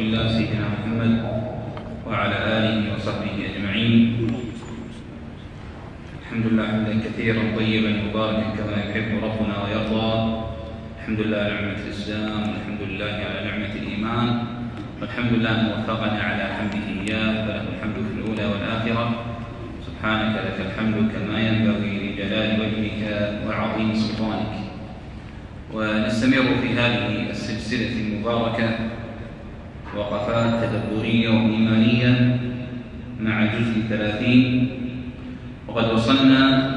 الله سيدنا محمد وعلى آله وصحبه أجمعين. الحمد لله حمدا كثيرا طيبا مباركا كما يحب ربنا ويرضى. الحمد لله على نعمة الإسلام والحمد لله على نعمة الإيمان والحمد لله أن وفقنا على حمده إياه فله الحمد في الأولى والآخرة. سبحانك لك الحمد كما ينبغي لجلال وجهك وعظيم سلطانك. ونستمر في هذه السلسلة المباركة وقفات تدبرية وإيمانية مع جزء ثلاثين. وقد وصلنا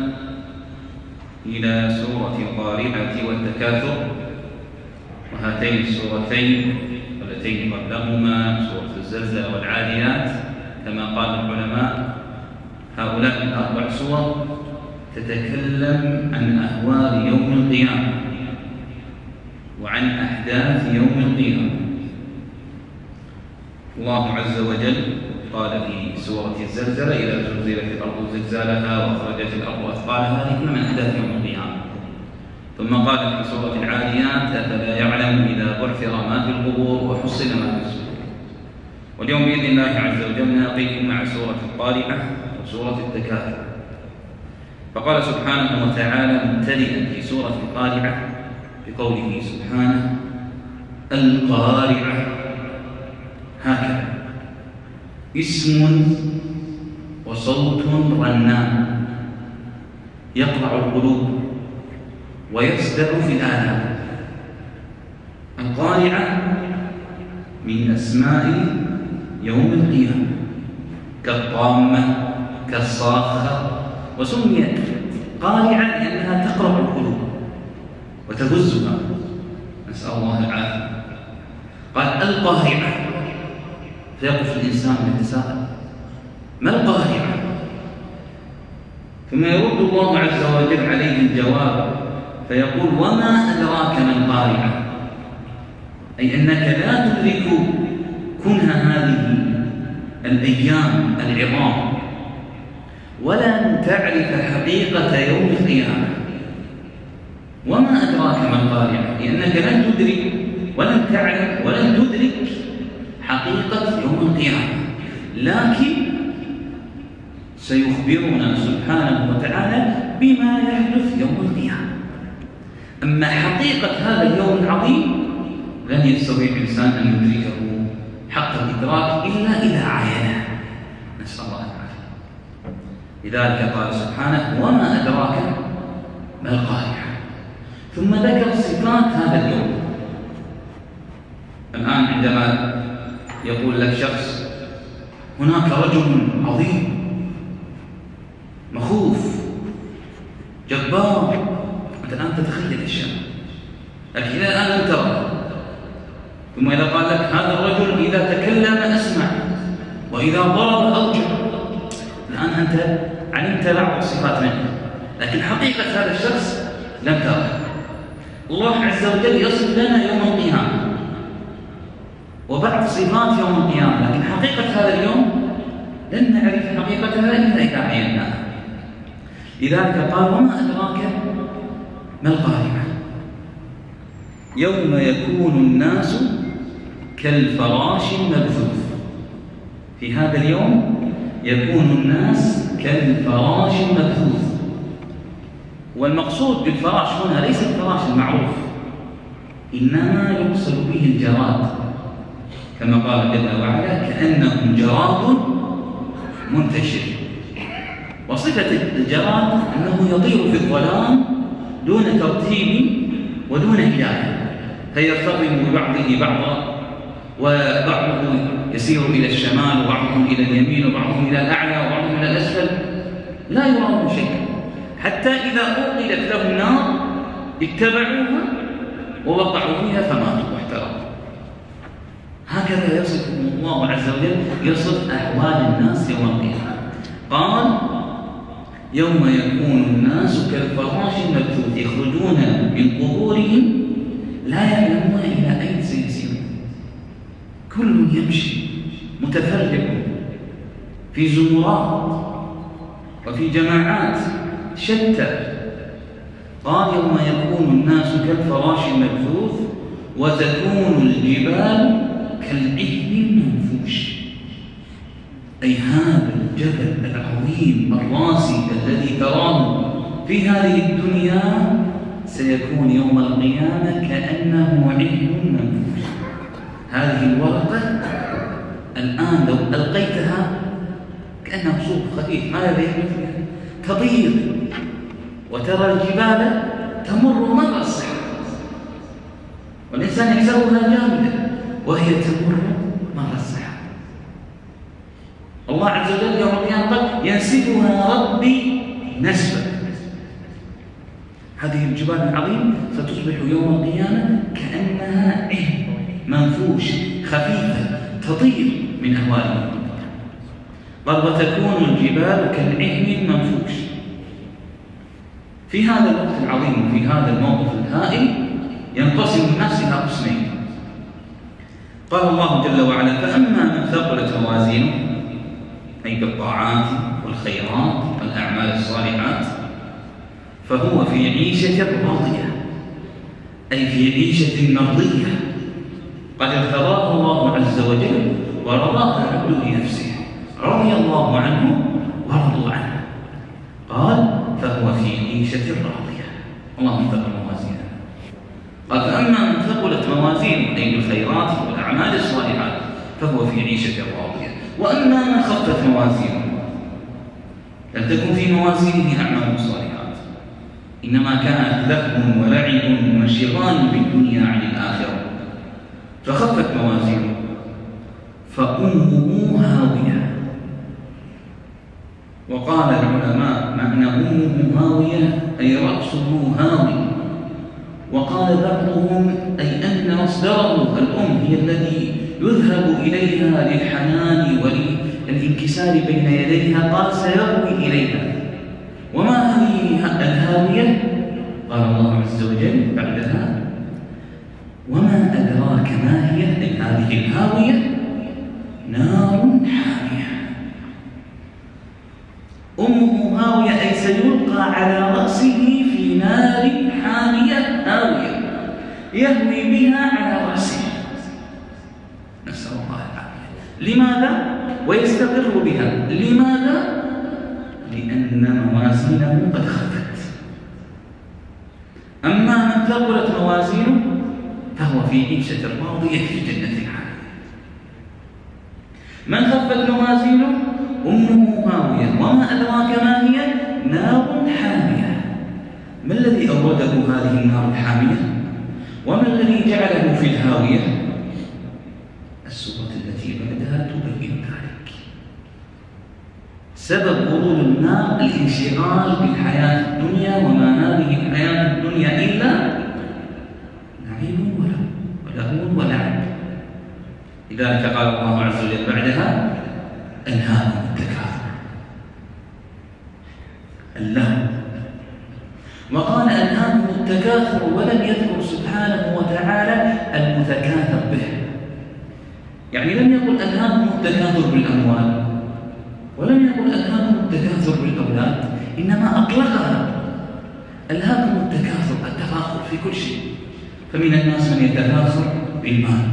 إلى سورة القارعة والتكاثر. وهاتين السورتين والتين قبلهما سورة الزلزلة والعاديات. كما قال العلماء هؤلاء الأربع سور تتكلم عن أهوال يوم القيامة وعن أحداث يوم القيامة. الله عز وجل قال في سورة الزلزلة إذا زلزلت الأرض زلزالها وأخرجت الأرض أثقالها هذه من أحداث يوم القيامة. ثم قال في سورة العاديات أفلا يعلم إذا بعثر ما في القبور وحصل ما في الصدور واليوم بإذن الله عز وجل نلقيكم مع سورة الطالعة وسورة التكاثر. فقال سبحانه وتعالى مبتدئا في سورة الطالعة بقوله سبحانه القارعة هكذا. اسم وصوت رنان. يقطع القلوب ويصدع في الآلام. القارعة من أسماء يوم القيامة. كالطامة كالصاخة وسميت قارعة لأنها تقرع القلوب وتهزها. نسأل الله العافية. قال القارعة. فيقف الإنسان يتساءل ما القارعة ثم يرد الله عز وجل عليه الجواب فيقول وما أدراك ما القارعة؟ أي أنك لا تدرك كنه هذه الأيام العظام ولن تعرف حقيقة يوم القيامة وما أدراك ما القارعة؟ لأنك لن تدرك ولن تعلم ولن تدرك حقيقة يوم القيامة. لكن سيخبرنا سبحانه وتعالى بما يحدث يوم القيامة. أما حقيقة هذا اليوم العظيم لن يستطيع الإنسان أن يدركه حق الإدراك إلا إذا عاينه نسأل الله العافية. لذلك قال سبحانه وما أدراك ما القارعة ثم ذكر صفات هذا اليوم. الآن عندما يقول لك شخص هناك رجل عظيم مخوف جبار أنت الآن تتخيل الشيء لكن إلى الآن لم ترى ثم إذا قال لك هذا الرجل إذا تكلم أسمع وإذا ضرب أرجع. الآن أنت علمت بعض الصفات منه لكن حقيقة هذا الشخص لم ترى الله عز وجل يصف لنا يوم القيامة. وبعض صفات يوم القيامة لكن حقيقة هذا اليوم لن نعرف حقيقتها إلا إذا عيناها لذلك قال وما أدراك ما القارعة؟ يوم يكون الناس كالفراش المبثوث. في هذا اليوم يكون الناس كالفراش المبثوث. والمقصود بالفراش هنا ليس الفراش المعروف إنما يقصد به الجراد. كما قال جل وعلا كأنهم جراد منتشر. وصفة الجراد أنه يطير في الظلام دون ترتيب ودون هداية فيرتطم ببعضه بعضا وبعضه يسير إلى الشمال وبعضهم إلى اليمين وبعضهم إلى الأعلى وبعضهم إلى الأسفل. لا يرام شيئا حتى إذا أوقدت له النار اتبعوها ووقعوا فيها فماتوا واحترقوا. هكذا يصف الله عز وجل يصف أحوال الناس يوم القيامة. قال يوم يكون الناس كالفراش المبثوث يخرجون من قبورهم لا يعلمون إلى أين سيسيرون. كل يمشي متفرق في زمرات وفي جماعات شتى. قال يوم يكون الناس كالفراش المبثوث وتكون الجبال كالعلم المنفوش. أي هذا الجبل العظيم الراسي الذي تراه في هذه الدنيا سيكون يوم القيامة كأنه علم منفوش. هذه الورقة الآن لو ألقيتها كأنها صوب خفيف ماذا يحدث تطير وترى الجبال تمر مر الصحراء. والإنسان يحسبها جامدة وهي تمر مر السحاب. الله عز وجل يوم القيامة قال ينسفها ربي نسفا. هذه الجبال العظيمة ستصبح يوم القيامة كأنها عهن منفوش خفيفة تطير من أهوال الموت قال وتكون الجبال كالعهن المنفوش. في هذا الوقت العظيم وفي هذا الموقف الهائل ينقسم الناس إلى قسمين. قال الله جل وعلا فأما من ثقلت موازينه أي بالطاعات والخيرات والأعمال الصالحات فهو في عيشة راضية أي في عيشة مرضية. قد ارتضاه الله عز وجل ورضاه العبد لنفسه رضي الله عنه ورضوا عنه. قال فهو في عيشة راضية. اللهم قال فأما من ثقلت موازينه أي بالخيرات والأعمال الصالحات فهو في عيشة راضية. وأما من خفت موازينه لم تكن في موازينه أعمال صالحات. إنما كانت لهو ولعب وانشغال بالدنيا عن الآخرة. فخفت موازينه فأمه هاوية. وقال العلماء معنى أمه هاوية أي رأسه هاوي. وقال بعضهم أي أن مصدره الأم هي الذي يذهب إليها للحنان وللانكسار بين يديها قال سيروي إليها. وما هذه الهاوية؟ قال الله عز وجل بعدها وما أدراك ما هي؟ أي هذه الهاوية؟ نار حامية. أمه هاوية أي سيلقى على رأسه في نار يهوي بها على رأسه. نسأل الله العافية. لماذا؟ ويستقر بها. لماذا؟ لأن موازينه قد خفت. أما من ثقلت موازينه فهو في عيشة راضية في جنة عالية من خفت موازينه؟ أمه هاوية وما أدراك ما هي؟ نار حامية. ما الذي أورده هذه النار الحامية؟ وما الذي جعله في الهاوية؟ السورة التي بعدها تبين ذلك. سبب ورود النار الانشغال بالحياة الدنيا وما هذه الحياة الدنيا إلا نعيم ولهو ولعب. لذلك قال الله عز وجل بعدها ألهاكم التكاثر. اللهو. وقال ألهاكم التكاثر ولم يذكر سبحانه وتعالى المتكاثر به يعني لم يقل ألهاكم التكاثر بالأموال ولم يقل ألهاكم التكاثر بالأولاد إنما أطلقها. ألهاكم التكاثر التفاخر في كل شيء. فمن الناس من يتفاخر بالمال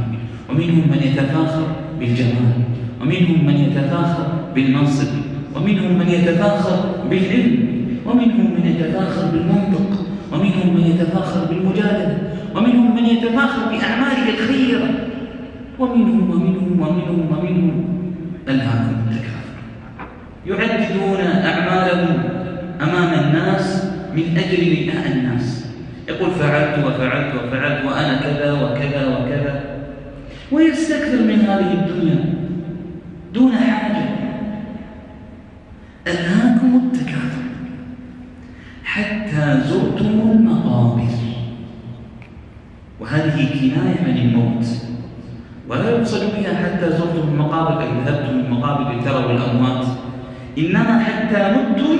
ومنهم من يتفاخر بالجمال ومنهم من يتفاخر بالمنصب ومنهم من يتفاخر بالعلم ومنهم من يتفاخر بالمنطق ومنهم من يتفاخر بالمجادلة ومنهم من يتفاخر الخيرة ومنهم ومنهم ومنهم ومنهم ألهاكم التكاثر يعددون أعمالهم أمام الناس من أجل رئاء الناس. يقول فعلت وفعلت وفعلت وأنا كذا وكذا وكذا. ويستكثر من هذه الدنيا دون حاجة. ألهاكم التكاثر حتى زرتم المقابر. وهذه كناية عن الموت. ولا يقصد بها حتى زرتم المقابر أي ذهبتم المقابر لتروا الأموات. إنما حتى متم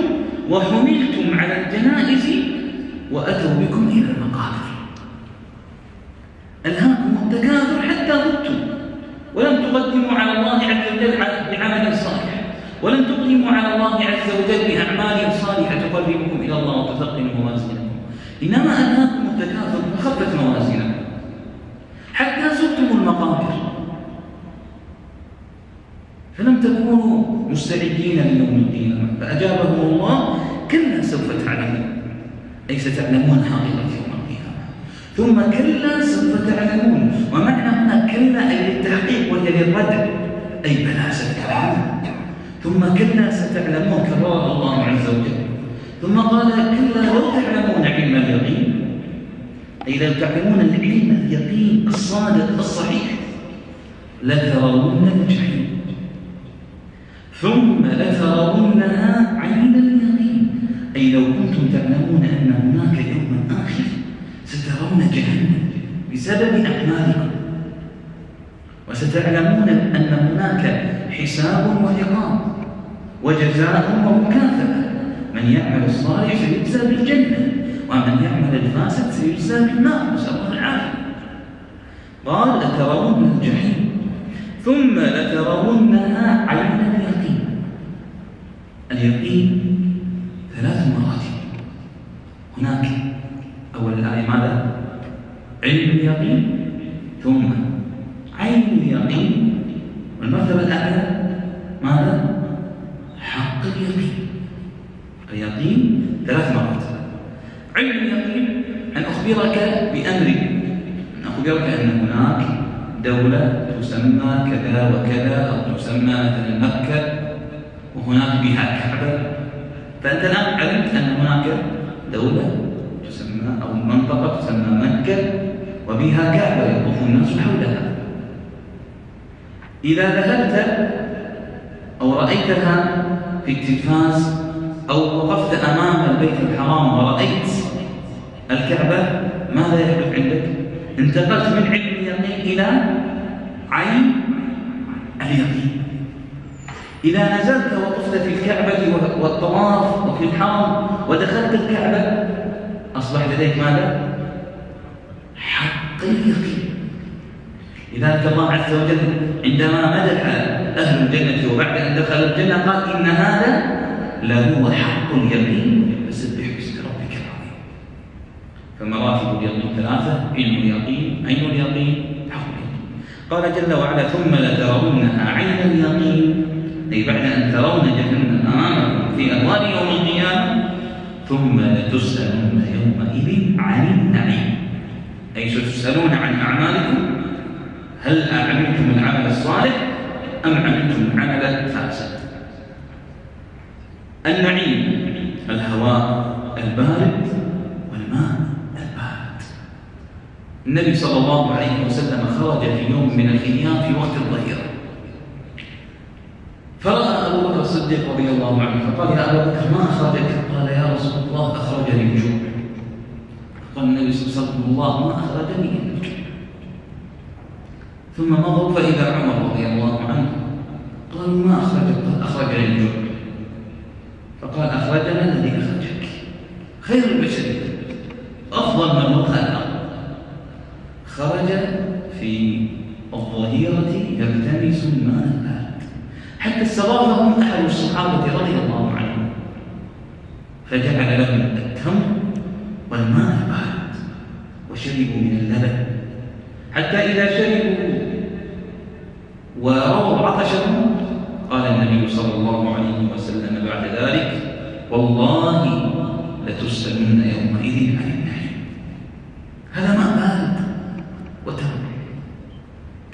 وحملتم على الجنائز وأتوا بكم إلى المقابر. ألهاكم التكاثر حتى متم ولم تقدموا على الله عز وجل بعمل صالح. ولن تقدموا على الله عز وجل بأعمال صالحة تقربكم إلى الله وتثقل موازينكم إنما ألهاكم التكاثر وخفت موازينكم تكونوا مستعدين ليوم القيامة فأجابهم الله كلا سوف تعلمون. أي ستعلمون حقيقة يوم القيامة. ثم كلا سوف تعلمون. ومعنى هنا كلا أي للتحقيق وهي للردع أي بلى ستعلمون. ثم كلا ستعلمون كرر الله عز وجل. ثم قال كلا لو تعلمون علم اليقين. أي لو تعلمون العلم اليقين الصادق الصحيح لترون الجحيم. ثم لترونها عين اليقين. أي لو كنتم تعلمون أن هناك يوما آخر سترون جهنم بسبب أعمالكم. وستعلمون أن هناك حساب وعقاب وجزاء ومكافأة. من يعمل الصالح سيجزى بالجنة ومن يعمل الفاسد سيجزى بالنار. نسأل الله العافية. قال لترون الجحيم. ثم لترونها عين اليقين ثلاث مراتب هناك أول الآية ماذا؟ علم اليقين ثم عين اليقين. والمرتبة الأعلى ماذا؟ حق اليقين. اليقين ثلاث مراتب علم اليقين أن أخبرك بأمر. أن أخبرك أن هناك دولة تسمى كذا وكذا أو تسمى مثلا مكة. وهناك بها كعبة فأنت الآن علمت أن هناك دولة تسمى أو منطقة تسمى مكة وبها كعبة يطوف الناس حولها. إذا ذهبت أو رأيتها في التلفاز أو وقفت أمام البيت الحرام ورأيت الكعبة ماذا يحدث عندك؟ انتقلت من علم اليقين إلى عين اليقين. إذا نزلت وقفت في الكعبة والطواف وفي الحرم ودخلت الكعبة أصبح لديك ماذا؟ حق اليقين لذلك الله عز وجل عندما مدح أهل الجنة وبعد أن دخل الجنة قال إن هذا لهو حق اليقين فسبح باسم ربك العظيم. فمراتب اليقين ثلاثة؟ علم اليقين عين اليقين حق اليقين. قال جل وعلا ثم لترونها عين اليقين. أي بعد أن ترون جهنم أمامكم في أهوال يوم القيامة ثم لتسألون يومئذ عن النعيم. أي ستسألون عن أعمالكم؟ هل عملتم العمل الصالح أم عملتم العمل الفاسد؟ النعيم الهواء البارد والماء البارد. النبي صلى الله عليه وسلم خرج في يوم من الأيام في وقت الظهيرة. فرأى أبو بكر الصديق رضي الله عنه فقال يا أبا بكر ما أخرجك؟ قال يا رسول الله أخرجني الجوع قال النبي صلى الله عليه وسلم الله ما أخرجني إلا الجوع ثم مضوا فإذا عمر رضي الله عنه قالوا ما أخرجك؟ قال أخرجني الجوع فقال أخرجنا الذي أخرجك خير البشرية أفضل من وقع الأرض خرج في الظهيرة يلتمس الماء البارد حتى استضافهم أحد الصحابة رضي الله عنهم فجعل لهم التمر والماء البارد وشربوا من اللبن حتى إذا شربوا ورووا عطشهم قال النبي صلى الله عليه وسلم بعد ذلك والله لتسألن يومئذ عن النعيم هذا ما بارد وتمر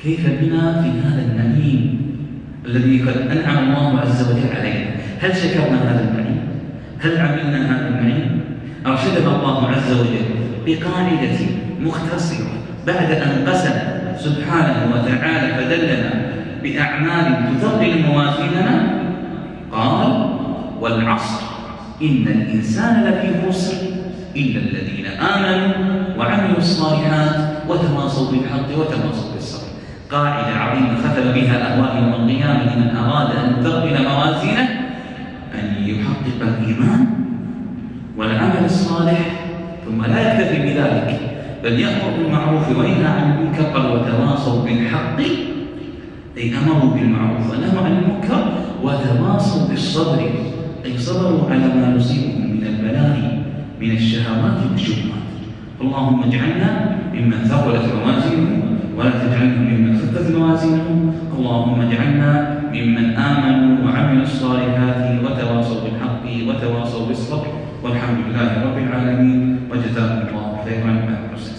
كيف بنا في هذا النعيم الذي قد أنعم الله عز وجل علينا؟ هل شكرنا هذا النعيم؟ هل عملنا هذا النعيم؟ أرشدنا الله عز وجل بقاعدة مختصرة بعد أن قسم سبحانه وتعالى فدلنا بأعمال تثقل موازيننا؟ قال والعصر. إن الإنسان لفي خسر إلا الذين آمنوا وعملوا الصالحات وتواصوا بالحق وتواصوا بالصبر. قاعدة عظيمة ختم بها أهوال يوم القيامة. لمن أراد أن تثقل موازينه؟ أن يحقق الإيمان والعمل الصالح ثم لا يكتفي بذلك بل يأمر بالمعروف وينهى عن أي أمروا بالمعروف ونهوا عن المنكر وتواصوا بالصبر أي صبروا على ما نصيبهم من البلاء من الشهوات والشبهات اللهم اجعلنا ممن ثقلت موازينهم ولا تجعلنا ممن خفت موازينهم. اللهم اجعلنا ممن آمنوا وعملوا الصالحات وتواصوا بالحق وتواصوا بالصبر. والحمد لله رب العالمين. وجزاكم الله خيرا. ما أحسن